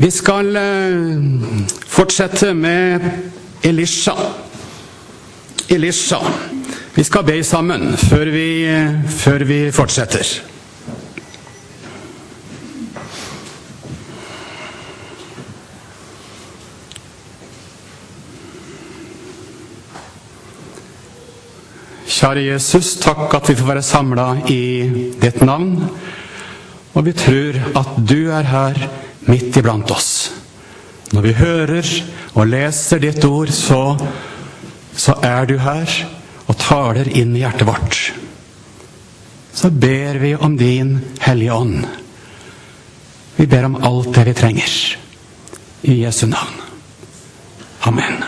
Vi skal eh, fortsette med Elisha. Elisha. Vi skal be sammen før vi, eh, før vi fortsetter. Kjære Jesus, takk at vi får være samla i ditt navn. Og vi tror at du er her midt iblant oss. Når vi hører og leser ditt ord, så, så er du her og taler inn i hjertet vårt. Så ber vi om din Hellige Ånd. Vi ber om alt det vi trenger. I Jesu navn. Amen.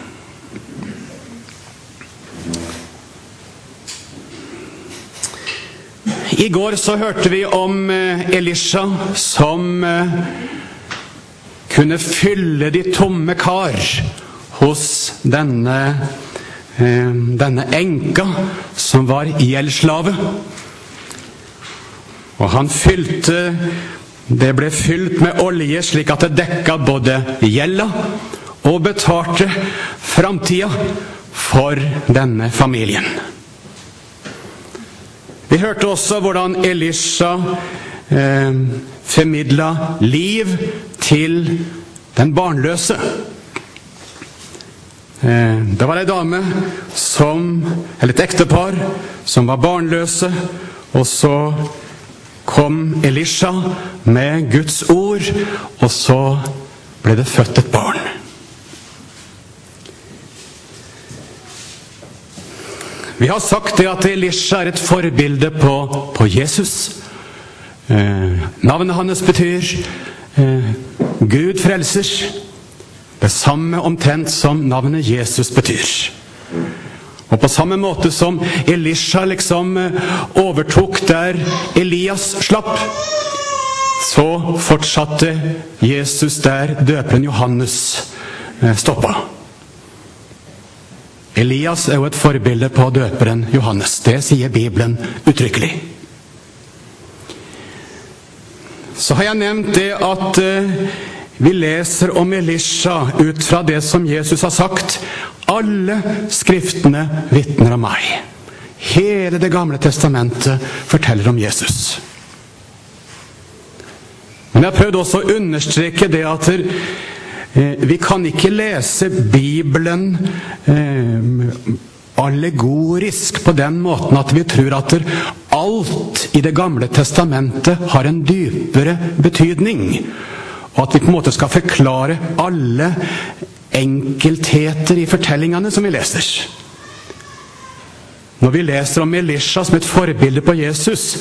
I går så hørte vi om eh, Elisha som eh, kunne fylle de tomme kar hos denne, eh, denne enka som var gjeldsslave. Og han fylte Det ble fylt med olje slik at det dekka både gjelda og betalte framtida for denne familien. Vi hørte også hvordan Elisha eh, formidla liv til den barnløse. Eh, det var ei dame som, eller et ektepar som var barnløse, og så kom Elisha med Guds ord, og så ble det født et barn. Vi har sagt det at Elisha er et forbilde på, på Jesus. Eh, navnet hans betyr eh, Gud frelser. Det samme omtrent som navnet Jesus betyr. Og på samme måte som Elisha liksom overtok der Elias slapp, så fortsatte Jesus der døperen Johannes stoppa. Elias er jo et forbilde på døperen Johannes. Det sier Bibelen uttrykkelig. Så har jeg nevnt det at vi leser om Elisha ut fra det som Jesus har sagt. Alle skriftene vitner om meg. Hele Det gamle testamentet forteller om Jesus. Men jeg har prøvd også å understreke det at vi kan ikke lese Bibelen allegorisk på den måten at vi tror at alt i Det gamle testamentet har en dypere betydning. Og at vi på en måte skal forklare alle enkeltheter i fortellingene som vi leser. Når vi leser om Elisha som et forbilde på Jesus,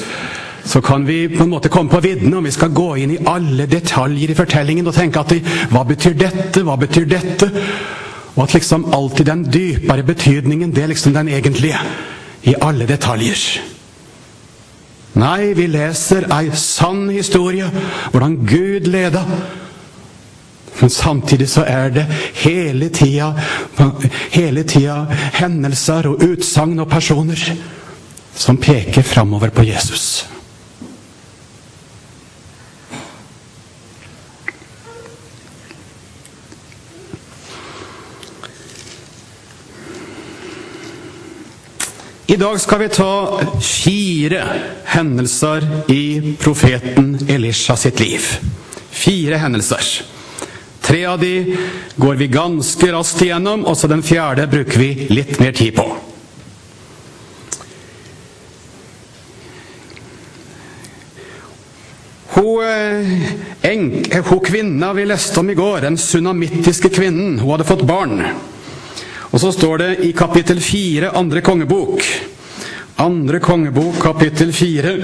så kan vi på en måte komme på viddene om vi skal gå inn i alle detaljer i fortellingen og tenke at hva betyr dette, hva betyr dette? Og at liksom alltid den dypere betydningen, det er liksom den egentlige. I alle detaljer. Nei, vi leser ei sann historie, hvordan Gud leda. Men samtidig så er det hele tida, hele tida hendelser og utsagn og personer som peker framover på Jesus. I dag skal vi ta fire hendelser i profeten Elisha sitt liv. Fire hendelser. Tre av de går vi ganske raskt igjennom, og så den fjerde bruker vi litt mer tid på. Hun, en, hun kvinna vi leste om i går, den sunamittiske kvinnen, hun hadde fått barn. Og så står det i kapittel 4, andre kongebok. Andre kongebok, kapittel 4.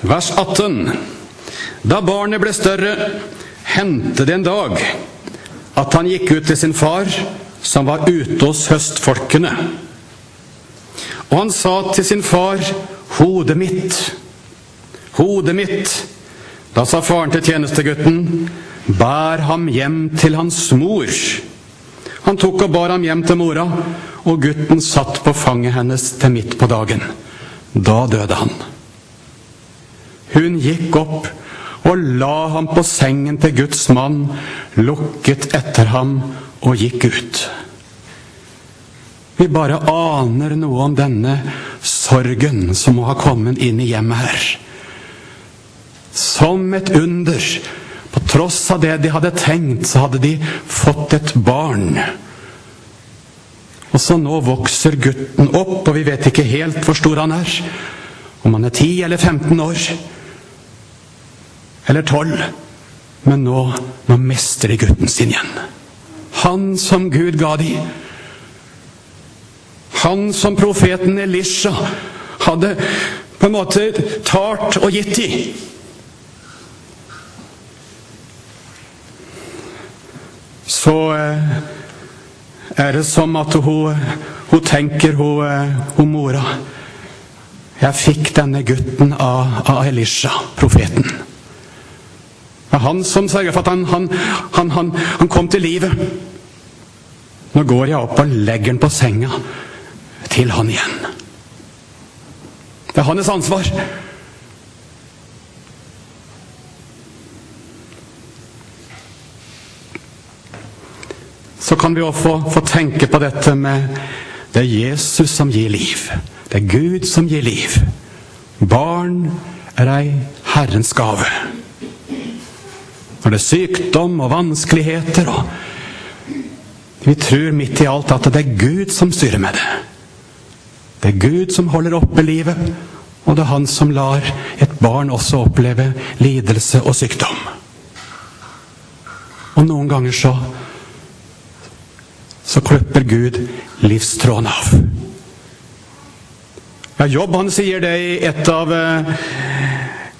Vers 18. Da barnet ble større, hendte det en dag at han gikk ut til sin far, som var ute hos høstfolkene. Og han sa til sin far, 'Hodet mitt, hodet mitt.' Da sa faren til tjenestegutten, 'Bær ham hjem til hans mor.' Han tok og bar ham hjem til mora, og gutten satt på fanget hennes til midt på dagen. Da døde han. Hun gikk opp og la ham på sengen til Guds mann, lukket etter ham og gikk ut. Vi bare aner noe om denne sorgen som må ha kommet inn i hjemmet her. Som et under. På tross av det de hadde tenkt, så hadde de fått et barn. Og så nå vokser gutten opp, og vi vet ikke helt hvor stor han er. Om han er 10 eller 15 år. Eller 12. Men nå, nå mestrer de gutten sin igjen. Han som Gud ga de. Han som profeten Elisha hadde på en måte talt og gitt i. Så eh, er det som at hun, hun tenker, hun, eh, hun mora Jeg fikk denne gutten av, av Elisha, profeten. Det er han som sørger for at han, han, han, han, han kom til livet. Nå går jeg opp og legger den på senga til han igjen. Det er hans ansvar. Så kan vi også få, få tenke på dette med det er Jesus som gir liv. Det er Gud som gir liv. Barn er ei Herrens gave. Når det er sykdom og vanskeligheter og Vi tror midt i alt at det er Gud som styrer med det. Det er Gud som holder oppe livet, og det er Han som lar et barn også oppleve lidelse og sykdom. Og noen ganger så så klipper Gud livstråden av. Ja, Jobb han sier det i et av eh,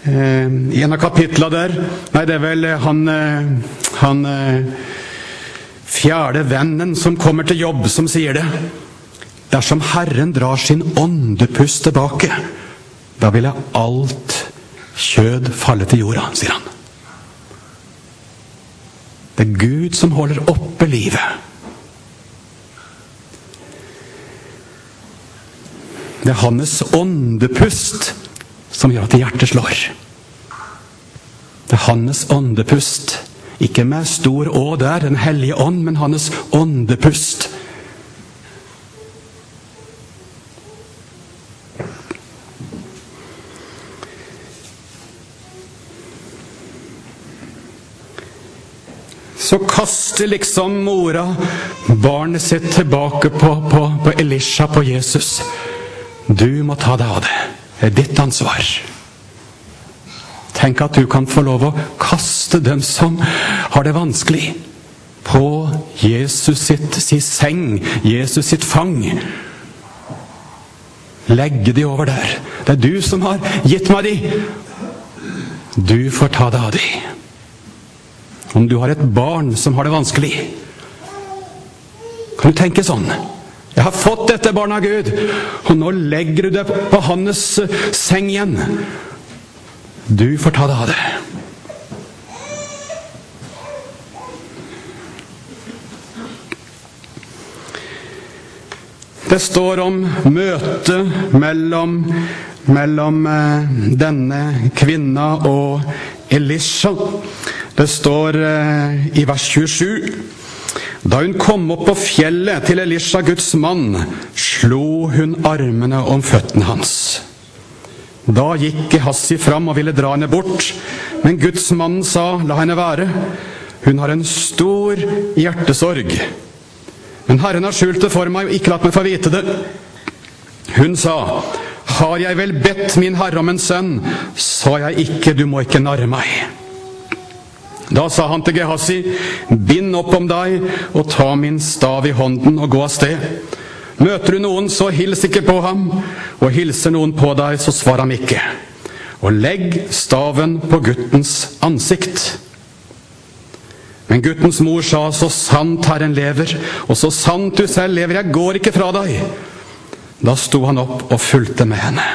I en av kapitlene der Nei, det er vel han, eh, han eh, fjerde vennen som kommer til jobb, som sier det. Dersom Herren drar sin åndepust tilbake, da vil jeg alt kjød falle til jorda, sier han. Det er Gud som holder oppe livet. Det er hans åndepust som gjør at hjertet slår. Det er hans åndepust. Ikke med stor Å der, Den hellige ånd, men hans åndepust. Så kaster liksom mora barnet sitt tilbake på, på, på Elisha, på Jesus. Du må ta deg av det. Det er ditt ansvar. Tenk at du kan få lov å kaste dem som har det vanskelig, på Jesus sitt, sitt seng, Jesus sitt fang. Legge de over der. Det er du som har gitt meg de. Du får ta deg av de. Om du har et barn som har det vanskelig, kan du tenke sånn. Jeg har fått dette barnet av Gud, og nå legger du det på hans seng igjen. Du får ta deg av det. Det står om møtet mellom, mellom eh, denne kvinna og Elisha. Det står eh, i vers 27. Da hun kom opp på fjellet til Elisha, Guds mann, slo hun armene om føttene hans. Da gikk Gehassi fram og ville dra henne bort, men gudsmannen sa, la henne være. Hun har en stor hjertesorg. Men Herren har skjult det for meg og ikke latt meg få vite det. Hun sa, har jeg vel bedt min herre om en sønn, sa jeg ikke, du må ikke narre meg. Da sa han til Gehassi, bind opp om deg og ta min stav i hånden og gå av sted. Møter du noen, så hils ikke på ham, og hilser noen på deg, så svar ham ikke. Og legg staven på guttens ansikt. Men guttens mor sa, så sant Herren lever, og så sant du selv lever, jeg går ikke fra deg. Da sto han opp og fulgte med henne.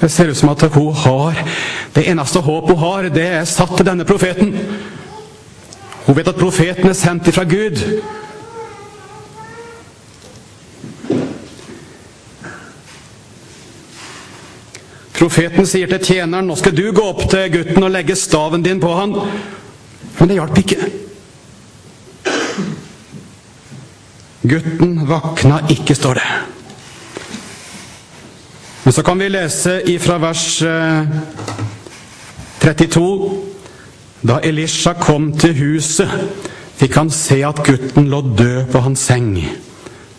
Det ser ut som at hun har Det eneste håp hun har, det er satt til denne profeten. Hun vet at profeten er sendt ifra Gud. Profeten sier til tjeneren nå skal du gå opp til gutten og legge staven din på han. Men det hjalp ikke. Gutten vakna ikke, står det. Men så kan vi lese ifra vers 32. Eh, da Elisha kom til huset, fikk han se at gutten lå død på hans seng.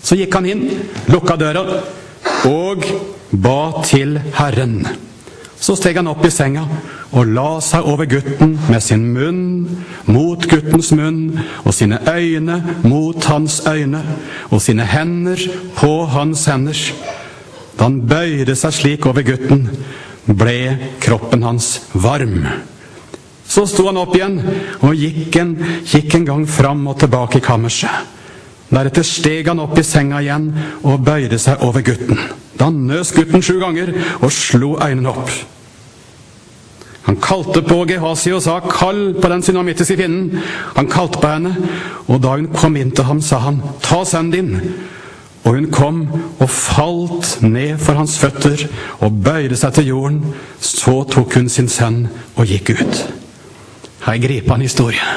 Så gikk han inn, lukka døra og ba til Herren. Så steg han opp i senga og la seg over gutten med sin munn mot guttens munn og sine øyne mot hans øyne og sine hender på hans hender. Da han bøyde seg slik over gutten, ble kroppen hans varm. Så sto han opp igjen og gikk en, gikk en gang fram og tilbake i kammerset. Deretter steg han opp i senga igjen og bøyde seg over gutten. Da nøs gutten sju ganger og slo øynene opp. Han kalte på Gehazi og sa, 'Kall på den synamittiske kvinnen.' Han kalte på henne, og da hun kom inn til ham, sa han, 'Ta sønnen din.' Og hun kom og falt ned for hans føtter og bøyde seg til jorden. Så tok hun sin sønn og gikk ut. Her griper han historie.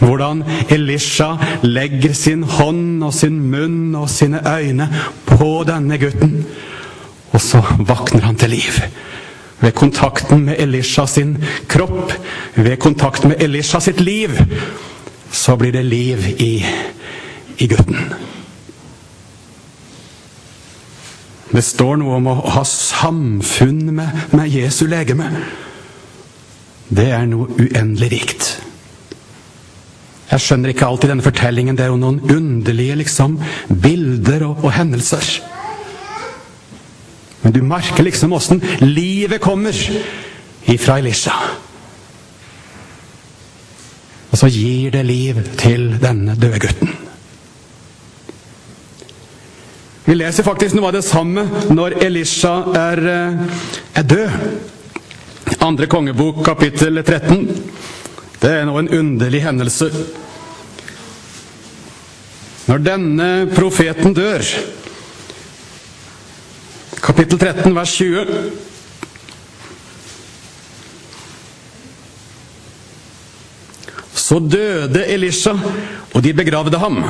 Hvordan Elisha legger sin hånd og sin munn og sine øyne på denne gutten. Og så våkner han til liv. Ved kontakten med Elisha sin kropp, ved kontakten med Elisha sitt liv, så blir det liv i, i gutten. Det står noe om å ha samfunn med, med Jesu legeme. Det er noe uendelig rikt. Jeg skjønner ikke alltid denne fortellingen. Det er jo noen underlige liksom, bilder og, og hendelser. Men du merker liksom åssen livet kommer ifra Elisha. Og så gir det liv til denne døde gutten. Vi leser faktisk noe av det samme når Elisha er, eh, er død. Andre kongebok, kapittel 13. Det er nå en underlig hendelse. Når denne profeten dør, kapittel 13, vers 20 Så døde Elisha, og de begravde ham.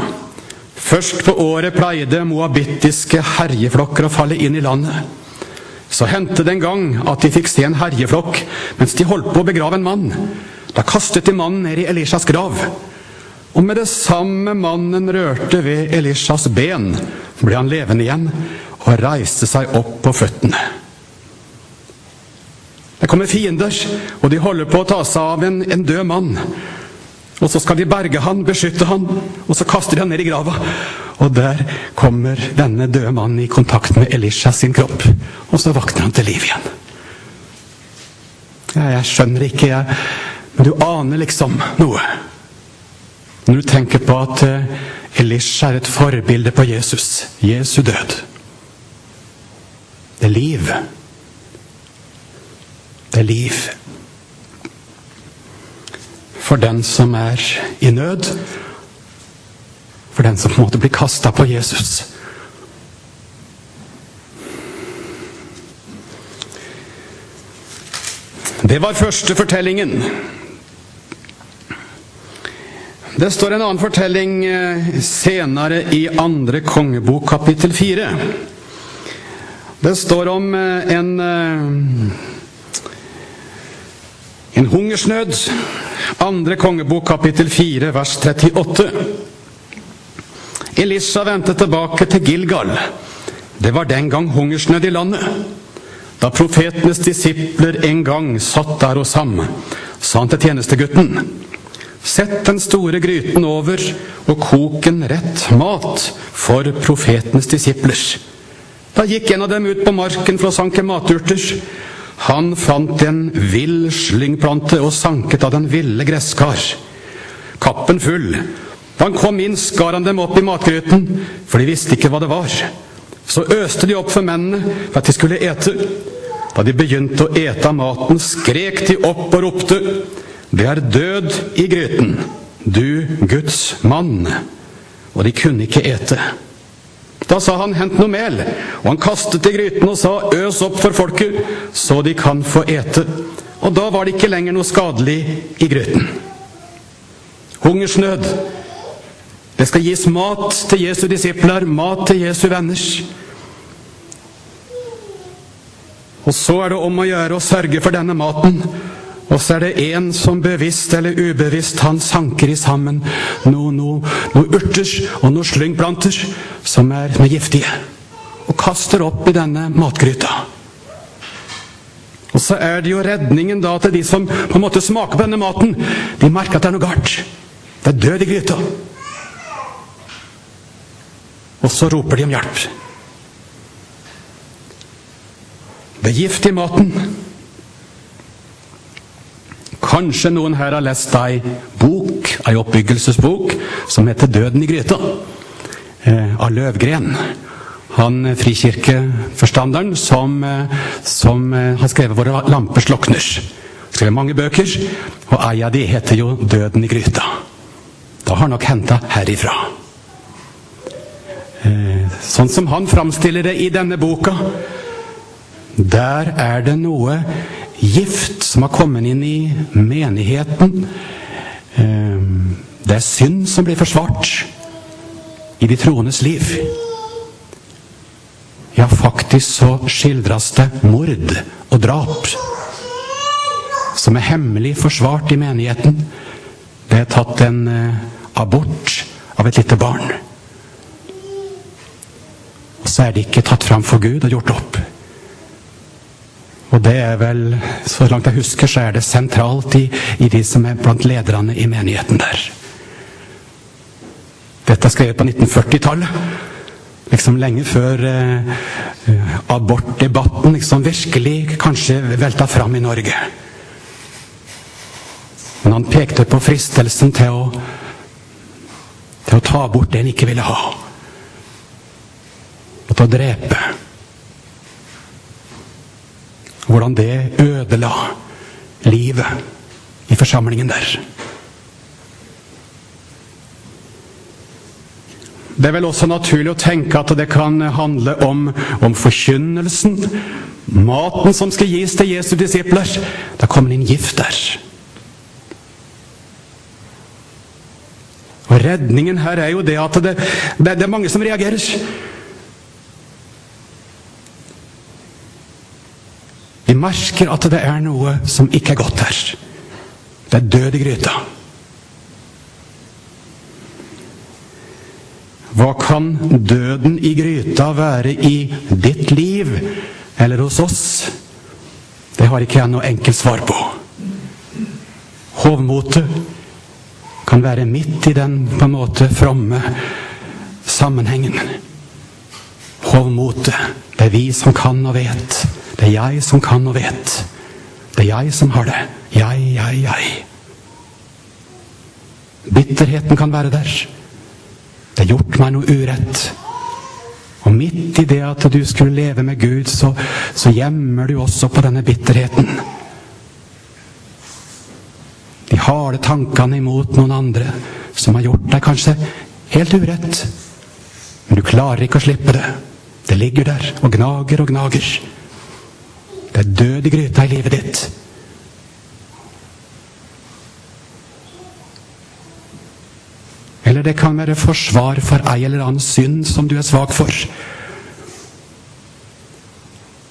Først på året pleide moabittiske herjeflokker å falle inn i landet. Så hendte det en gang at de fikk se en herjeflokk mens de holdt på å begrave en mann. Da kastet de mannen ned i Elishas grav. Og med det samme mannen rørte ved Elishas ben, ble han levende igjen og reiste seg opp på føttene. Det kommer fiender, og de holder på å ta seg av en, en død mann. Og så skal de berge han, beskytte han, og så kaster de han ned i grava. Og der kommer denne døde mannen i kontakt med Elisha sin kropp. Og så våkner han til liv igjen. Ja, jeg skjønner ikke, jeg. Men du aner liksom noe. Når du tenker på at eh, Elisha er et forbilde på Jesus. Jesu død. Det er liv. Det er liv for den som er i nød. For den som på en måte blir kasta på Jesus. Det var første fortellingen. Det står en annen fortelling eh, senere i andre kongebok, kapittel fire. Det står om eh, en eh, en hungersnød. Andre kongebok kapittel 4 vers 38. Elisha vendte tilbake til Gilgal. Det var den gang hungersnød i landet. Da profetenes disipler en gang satt der hos ham, sa han til tjenestegutten Sett den store gryten over og kok en rett mat for profetenes disipler. Da gikk en av dem ut på marken for å sanke maturter. Han fant en vill slyngplante og sanket av den ville gresskar. Kappen full. Da han kom inn, skar han dem opp i matgryten, for de visste ikke hva det var. Så øste de opp for mennene for at de skulle ete. Da de begynte å ete av maten, skrek de opp og ropte:" det er død i gryten, du Guds mann. Og de kunne ikke ete. Da sa han, hent noe mel, og han kastet i gryten og sa, øs opp for folket, så de kan få ete. Og da var det ikke lenger noe skadelig i gryten. Hungersnød. Det skal gis mat til Jesu disipler, mat til Jesu venner. Og så er det om å gjøre å sørge for denne maten. Og så er det en som bevisst eller ubevisst han sanker i sammen noen noe, noe urter og noen slyngplanter er, som er giftige. Og kaster opp i denne matgryta. Og så er det jo redningen da til de som på en måte smaker på denne maten. De merker at det er noe galt. Det er død i gryta. Og så roper de om hjelp. Det er gift i maten. Kanskje noen her har lest ei bok, ei oppbyggelsesbok, som heter 'Døden i gryta', eh, av Løvgren. Han frikirkeforstanderen som, eh, som eh, har skrevet 'Våre lamper slukner'. Skrevet mange bøker, og ei av de heter jo 'Døden i gryta'. Da har han nok henta herifra. Sånn som han framstiller det i denne boka, der er det noe gift som har kommet inn i menigheten. Ehm, det er synd som blir forsvart i de troendes liv. Ja, faktisk så skildres det mord og drap som er hemmelig forsvart i menigheten. Det er tatt en eh, abort av et lite barn. Og så er det ikke tatt fram for Gud og gjort opp. Og det er vel, så langt jeg husker, så er det sentralt i, i de som er blant lederne i menigheten der. Dette er skrevet på 1940-tallet. Liksom lenge før eh, abortdebatten liksom virkelig kanskje velta fram i Norge. Men han pekte på fristelsen til å, til å ta bort det en ikke ville ha. Og til å drepe. Hvordan det ødela livet i forsamlingen der. Det er vel også naturlig å tenke at det kan handle om, om forkynnelsen. Maten som skal gis til Jesu disipler. Da kommer det inn gift der. Og Redningen her er jo det at det, det, det er mange som reagerer. Merker at det er noe som ikke er godt her. Det er død i gryta. Hva kan døden i gryta være i ditt liv eller hos oss? Det har ikke jeg noe enkelt svar på. Hovmotet kan være midt i den på en måte fromme sammenhengen. Hovmotet, det er vi som kan og vet. Det er jeg som kan og vet. Det er jeg som har det. Jeg, jeg, jeg. Bitterheten kan være der. Det har gjort meg noe urett. Og midt i det at du skulle leve med Gud, så, så gjemmer du også på denne bitterheten. De harde tankene imot noen andre som har gjort deg kanskje helt urett. Men du klarer ikke å slippe det. Det ligger der og gnager og gnager. Det er død i gryta i livet ditt. Eller det kan være forsvar for ei eller annen synd som du er svak for.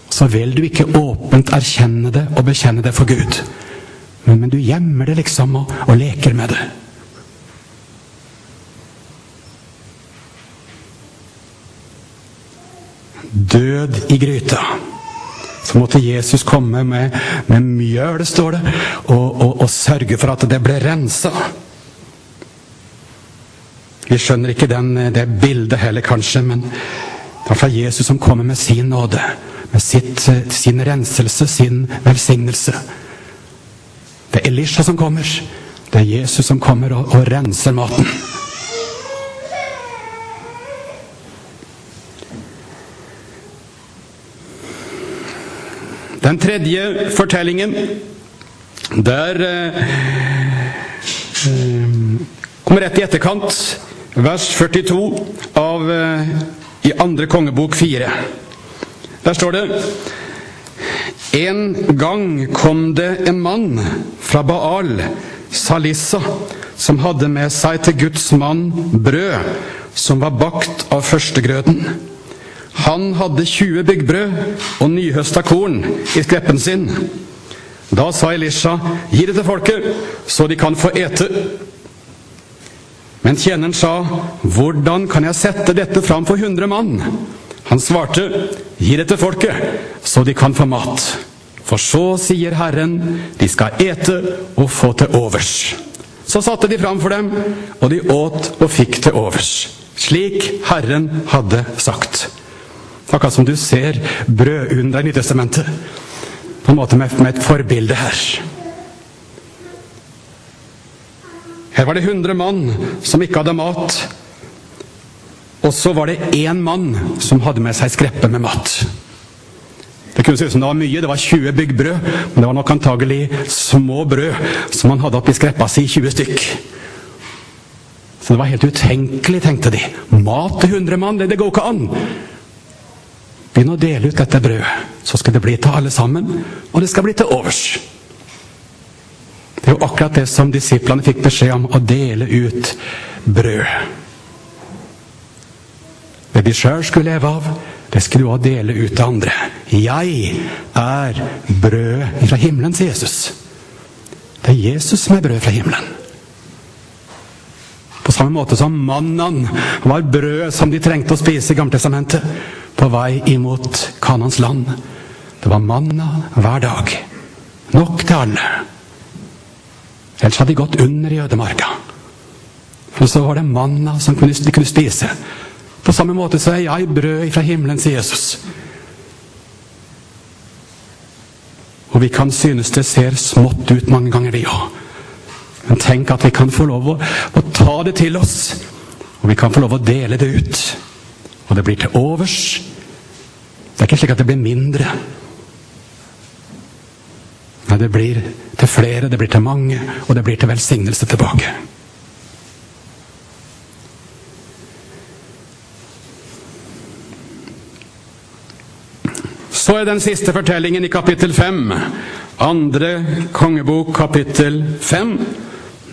Så vil du ikke åpent erkjenne det og bekjenne det for Gud. Men, men du gjemmer det liksom og, og leker med det. Død i gryta så måtte Jesus komme med, med mjøl, står det, og, og, og, sørge for at det ble rensa. Vi skjønner ikke den, det bildet heller, kanskje, men det er fra Jesus som kommer med sin nåde. Med sitt, sin renselse, sin velsignelse. Det er Elisha som kommer. Det er Jesus som kommer og, og renser maten. Den tredje fortellingen Der eh, eh, kommer rett i etterkant, vers 42 av eh, i andre kongebok 4. Der står det En gang kom det en mann fra Baal, Salissa, som hadde med seg til Guds mann brød som var bakt av førstegrøden. Han hadde 20 byggbrød og nyhøsta korn i skreppen sin. Da sa Elisha, gi det til folket, så de kan få ete. Men tjeneren sa, hvordan kan jeg sette dette fram for hundre mann? Han svarte, gi det til folket, så de kan få mat. For så sier Herren, de skal ete og få til overs. Så satte de fram for dem, og de åt og fikk til overs. Slik Herren hadde sagt. Akkurat som du ser brødunder i Nytestamentet. På en måte med, med et forbilde her. Her var det 100 mann som ikke hadde mat. Og så var det én mann som hadde med seg skreppe med mat. Det kunne se ut som det var mye, det var 20 byggbrød, men det var nok antagelig små brød som han hadde oppi skreppa si, 20 stykk. Så det var helt utenkelig, tenkte de. Mat til 100 mann, det, det går ikke an. Begynn å dele ut dette brødet, så skal det bli til alle sammen, og det skal bli til overs. Det er jo akkurat det som disiplene fikk beskjed om, å dele ut brød. Det de sjøl skulle leve av, det skulle du òg dele ut til andre. Jeg er brød fra himmelen, sier Jesus. Det er Jesus som er brød fra himmelen. På samme måte som mannen var brød som de trengte å spise i Gamletestamentet på vei imot Kanans land. Det var manna hver dag. Nok til alle. Ellers hadde de gått under i ødemarka. Og så var det manna som de kunne spise. På samme måte så er jeg brød fra himmelen, sier Jesus. Og vi kan synes det ser smått ut mange ganger, vi òg. Men tenk at vi kan få lov å, å, ta det til oss. Og vi kan få lov å dele det ut. Og det blir til overs. Ikke slik at det blir mindre. Nei, det blir til flere, det blir til mange, og det blir til velsignelse tilbake. Så er den siste fortellingen i kapittel fem. Andre kongebok, kapittel fem.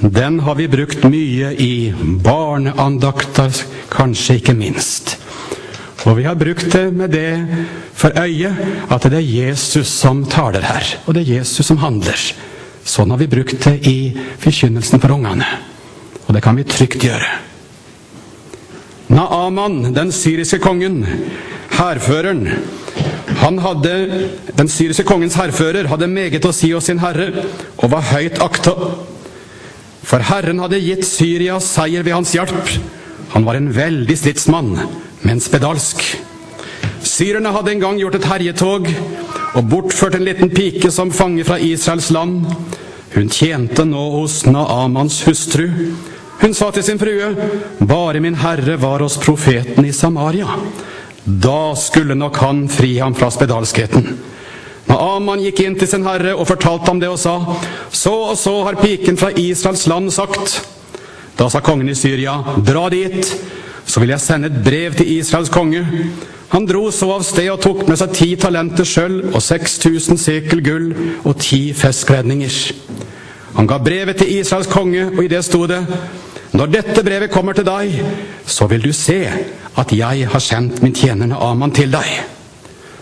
Den har vi brukt mye i barneandakter, kanskje ikke minst. Og vi har brukt det med det for øye at det er Jesus som taler her. Og det er Jesus som handler. Sånn har vi brukt det i forkynnelsen for ungene. Og det kan vi trygt gjøre. Naaman, den syriske kongen, hærføreren, han hadde, Den syriske kongens hærfører hadde meget å si hos sin herre og var høyt akta. For Herren hadde gitt Syria seier ved hans hjelp. Han var en veldig stridsmann, men spedalsk. Syrerne hadde en gang gjort et herjetog og bortført en liten pike som fange fra Israels land. Hun tjente nå hos Naamans hustru. Hun sa til sin frue, bare min herre var hos profeten i Samaria. Da skulle nok han fri ham fra spedalskheten. Naaman gikk inn til sin herre og fortalte ham det og sa, så og så har piken fra Israels land sagt. Da sa kongen i Syria, dra dit, så vil jeg sende et brev til Israels konge. Han dro så av sted og tok med seg ti talenter sølv og 6000 sekel gull og ti festkledninger. Han ga brevet til Israels konge, og i det sto det:" Når dette brevet kommer til deg, så vil du se at jeg har sendt min tjener Aman til deg,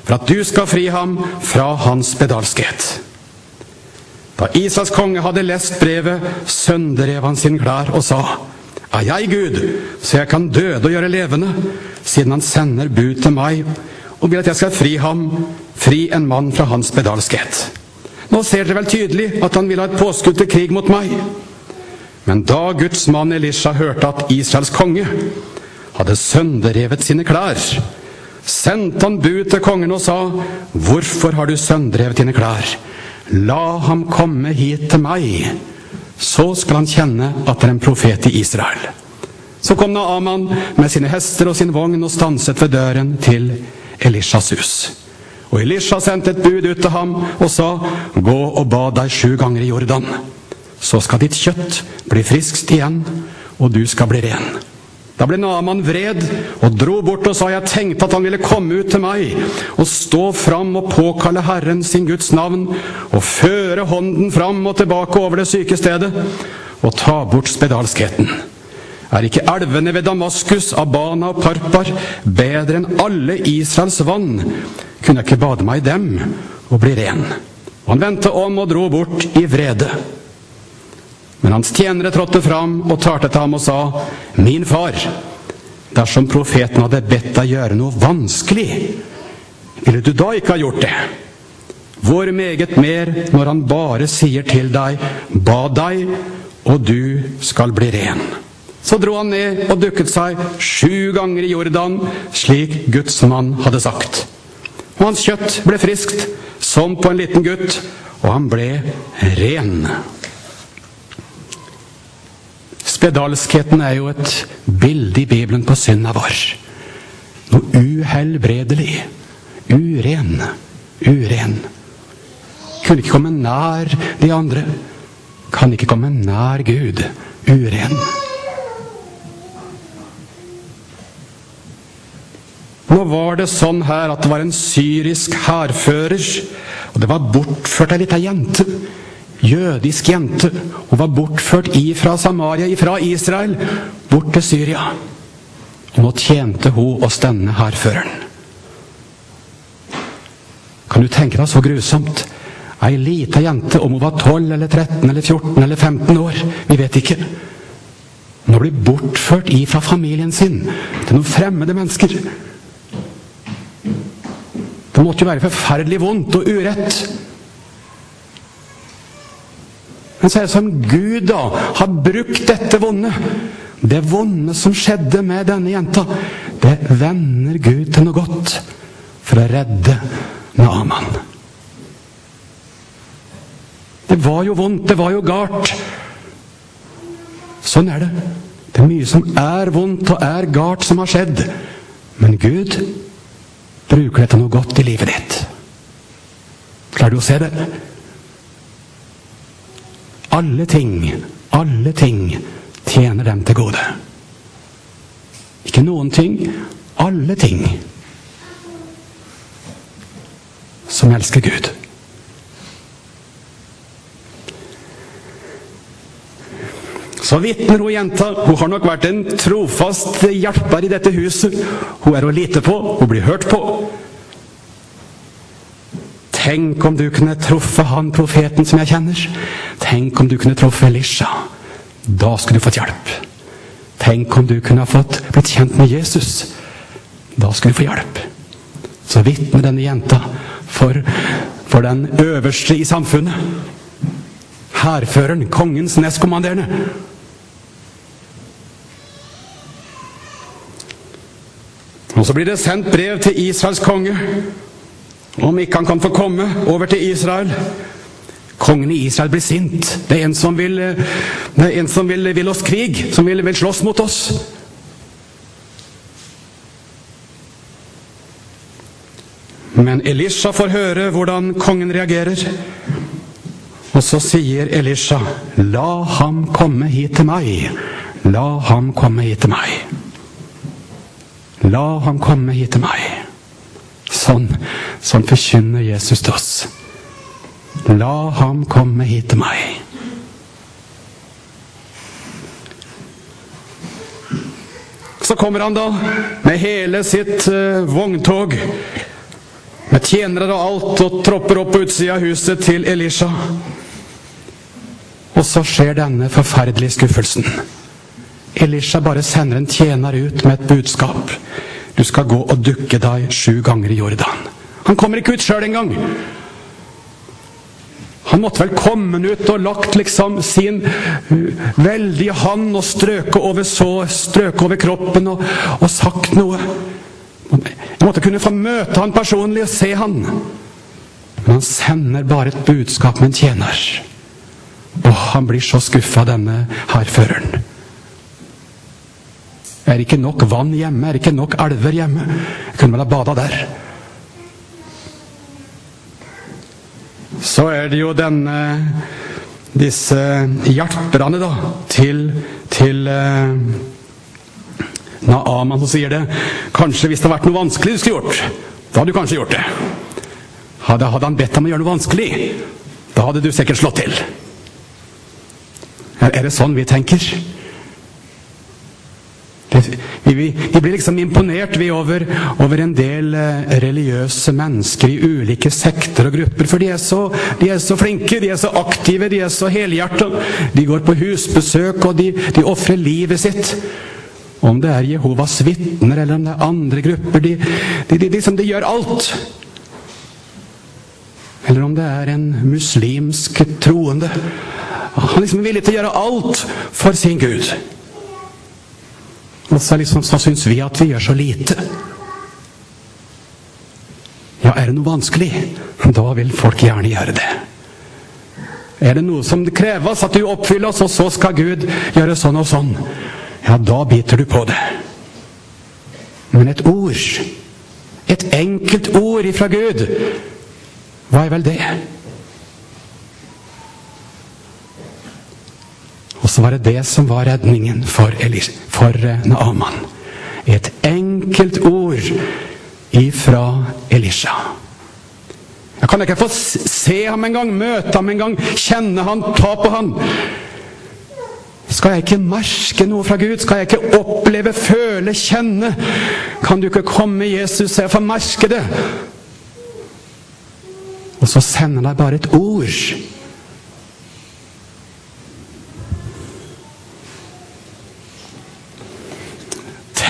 for at du skal fri ham fra hans bedalskhet. Da Israels konge hadde lest brevet, sønderrev han sin klær og sa:" Er jeg Gud, så jeg kan døde og gjøre levende, siden han sender bud til meg og vil at jeg skal fri ham, fri en mann fra hans spedalskhet. Nå ser dere vel tydelig at han vil ha et påskudd til krig mot meg. Men da Guds mann Elisha hørte at Israels konge hadde sønderrevet sine klær, sendte han bud til kongen og sa, Hvorfor har du sønderrevet dine klær? La ham komme hit til meg, så skal han kjenne at det er en profet i Israel. Så kom Naaman med sine hester og sin vogn og stanset ved døren til Elishas hus. Og Elisha sendte et bud ut til ham og sa, Gå og bad deg sju ganger i Jordan. Så skal ditt kjøtt bli friskt igjen, og du skal bli ren. Da ble Naman vred og dro bort og sa, Jeg tenkte at han ville komme ut til meg og stå fram og påkalle Herren sin Guds navn og føre hånden fram og tilbake over det syke stedet og ta bort spedalskheten. Er ikke elvene ved Damaskus, Abana og Parpar bedre enn alle Israels vann? Kunne jeg ikke bade meg i dem og bli ren? Han vendte om og dro bort i vrede. Men hans tjenere trådte fram og talte til ham og sa, Min far, dersom profeten hadde bedt deg gjøre noe vanskelig, ville du da ikke ha gjort det? Hvor meget mer når han bare sier til deg, Bad deg, og du skal bli ren. Så dro han ned og dukket seg sju ganger i Jordan, slik Guds mann hadde sagt. Og hans kjøtt ble friskt, som på en liten gutt, og han ble ren. Spedalskheten er jo et bilde i Bibelen på synda vår. Noe uhelbredelig. Uren. Uren. Kunne ikke komme nær de andre. Kan ikke komme nær Gud. Uren. Nå var det sånn her at det var en syrisk hærfører, og det var bortført ei lita jente. Jødisk jente. Hun var bortført ifra Samaria, ifra Israel, bort til Syria. Og nå tjente hun oss denne hærføreren. Kan du tenke deg så grusomt? Ei lita jente, om hun var 12 eller 13 eller 14 eller 15 år, vi vet ikke. Nå blir bortført ifra familien sin til noen fremmede mennesker. Det måtte jo være forferdelig vondt og urett. Men så er det som Gud da har brukt dette vonde. Det vonde som skjedde med denne jenta, det vender Gud til noe godt for å redde Naaman. Det var jo vondt, det var jo galt. Sånn er det. Det er mye som er vondt og er galt som har skjedd. Men Gud bruker det til noe godt i livet ditt. Klarer du å se det? Alle ting, alle ting tjener dem til gode. Ikke noen ting, alle ting som elsker Gud. Så vitner hun jenta. Hun har nok vært en trofast hjelper i dette huset. Hun er å lite på. Hun blir hørt på. Tenk om du kunne truffet han profeten som jeg kjenner. Tenk om du kunne truffet Elisha. Da skulle du fått hjelp. Tenk om du kunne ha fått blitt kjent med Jesus. Da skulle du få hjelp. Så vitner denne jenta for, for den øverste i samfunnet. Hærføreren, kongens nestkommanderende. Og så blir det sendt brev til Israels konge om ikke han kan få komme over til Israel. Kongen i Israel blir sint. Det er en som vil, det er en som vil, vil oss krig, som vil, vil slåss mot oss. Men Elisha får høre hvordan kongen reagerer. Og så sier Elisha, 'La ham komme hit til meg.' La ham komme hit til meg. La ham komme hit til meg. Sånn, sånn forkynner Jesus til oss. La ham komme hit til meg. Så kommer han da med hele sitt uh, vogntog, med tjenere og alt, og tropper opp på utsida av huset til Elisha. Og så skjer denne forferdelige skuffelsen. Elisha bare sender en tjener ut med et budskap. Du skal gå og dukke deg sju ganger i Jordan. Han kommer ikke ut sjøl engang. Han måtte vel komme ut og lagt liksom sin veldige hand og strøke over, så, strøke over kroppen og, og sagt noe. Jeg måtte kunne få møte han personlig og se han. Men han sender bare et budskap med en tjener. Og han blir så skuffa, denne hærføreren. Er det ikke nok vann hjemme? Er det ikke nok elver hjemme? Jeg kunne vel ha bada der. Så er det jo denne disse hjelperne da, til, til eh, Naaman som sier det. Kanskje hvis det hadde vært noe vanskelig du skulle gjort, da hadde du kanskje gjort det. Hadde, hadde han bedt deg om å gjøre noe vanskelig, da hadde du sikkert slått til. Er, det sånn vi tenker? Vi, vi, blir liksom imponert vi over, over en del eh, religiøse mennesker i ulike sekter og grupper. For de er, så, de er så flinke, de er så aktive, de er så helhjerta. De går på husbesøk, og de, de ofrer livet sitt. Om det er Jehovas vitner eller om det er andre grupper. De, de, de, liksom, de gjør alt. Eller om det er en muslimsk troende. Han liksom er villig til å gjøre alt for sin Gud. Og så, liksom, så syns vi at vi gjør så lite. Ja, er det noe vanskelig, da vil folk gjerne gjøre det. Er det noe som kreves at du oppfyller, oss, og så skal Gud gjøre sånn og sånn, ja, da biter du på det. Men et ord, et enkelt ord ifra Gud, hva er vel det? Så var det det som var redningen for, Elis, for eh, Naaman. Et enkelt ord ifra Elisha. Jeg kan ikke få se ham engang, møte ham engang, kjenne han, ta på han. Skal jeg ikke merke noe fra Gud? Skal jeg ikke oppleve, føle, kjenne? Kan du ikke komme, Jesus, så jeg får merke det? Og så sender deg bare et ord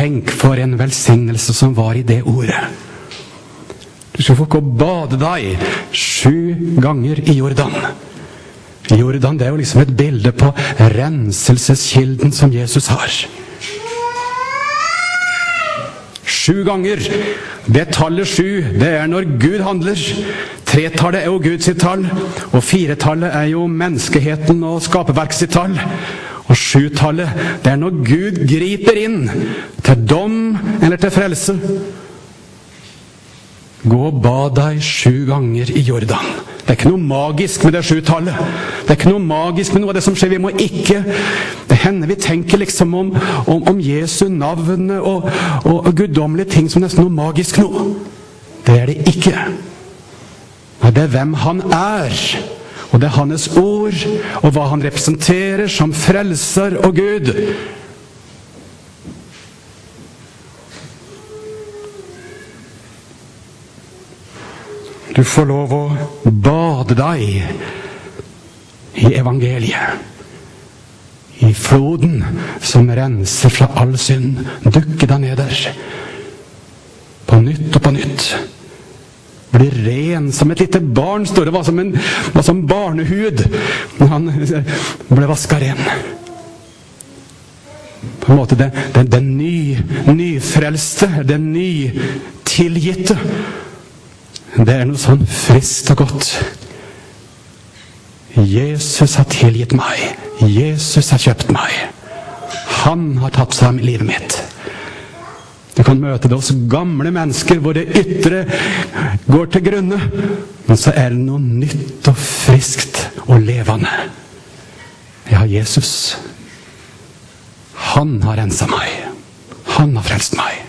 Tenk for en velsignelse som var i det ordet. Du skal få gå og bade deg sju ganger i Jordan. Jordan det er jo liksom et bilde på renselseskilden som Jesus har. Sju ganger. Det tallet sju, det er når Gud handler. Tretallet er jo Guds tall, og firetallet er jo menneskeheten og skaperverks tall. Og sjutallet, det er når Gud griper inn til dom eller til frelse. Gå og bad deg sju ganger i Jordan. Det er ikke noe magisk med det sjutallet. Det er ikke noe magisk med noe av det som skjer. Vi må ikke Det hender vi tenker liksom om, om, om Jesu navn og, og, og guddommelige ting som nesten noe magisk noe. Det er det ikke. Det er hvem han er. Og det er hans ord, og hva han representerer som frelser og Gud. Du får lov å bade deg i evangeliet. I floden som renser fra all synd. Dukke deg ned der. På nytt og på nytt blir ren som et lite barn, står det. Var som, en, var som barnehud han ble vaska ren. På en måte den, den, den ny, nyfrelste, den nytilgitte. Det er noe sånn friskt og godt. Jesus har tilgitt meg. Jesus har kjøpt meg. Han har tatt seg av livet mitt. Du kan møte det hos gamle mennesker hvor det ytre går til grunne. Men så er det noe nytt og friskt og levende. Jeg har Jesus. Han har rensa meg. Han har frelst meg.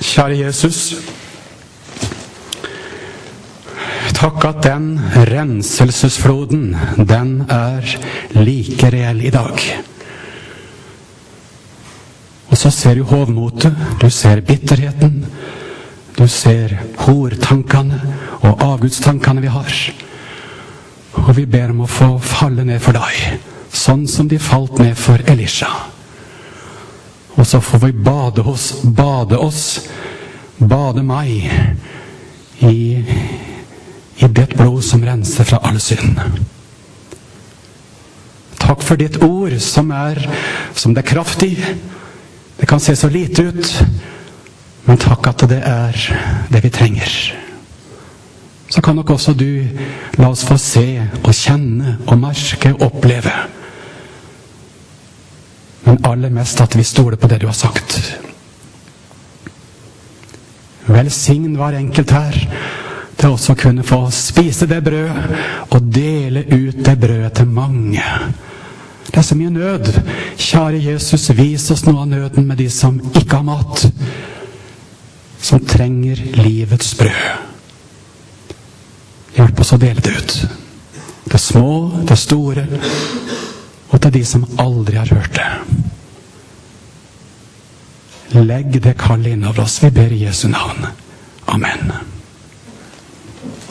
Kjære Jesus. Takk at den renselsesfloden, den er like reell i dag. Og så ser du hovmotet, du ser bitterheten, du ser hortankene og avgudstankene vi har. Og vi ber om å få falle ned for deg, sånn som de falt ned for Elisha. Og så får vi bade oss, bade oss, bade meg, i i ditt blod som renser fra all synd. Takk for ditt ord, som er, som det er kraft i. Det kan se så lite ut, men takk at det er det vi trenger. Så kan nok også du la oss få se og kjenne og merke og oppleve. Men aller mest at vi stoler på det du har sagt. Velsign hver enkelt her til også å kunne få spise det brødet og dele ut det brødet til mange. Det er så mye nød. Kjære Jesus, vis oss noe av nøden med de som ikke har mat. Som trenger livets brød. Hjelp oss å dele det ut. Det små, det store, og til de som aldri har hørt det. Legg det kallet innover oss. Vi ber i Jesu navn. Amen.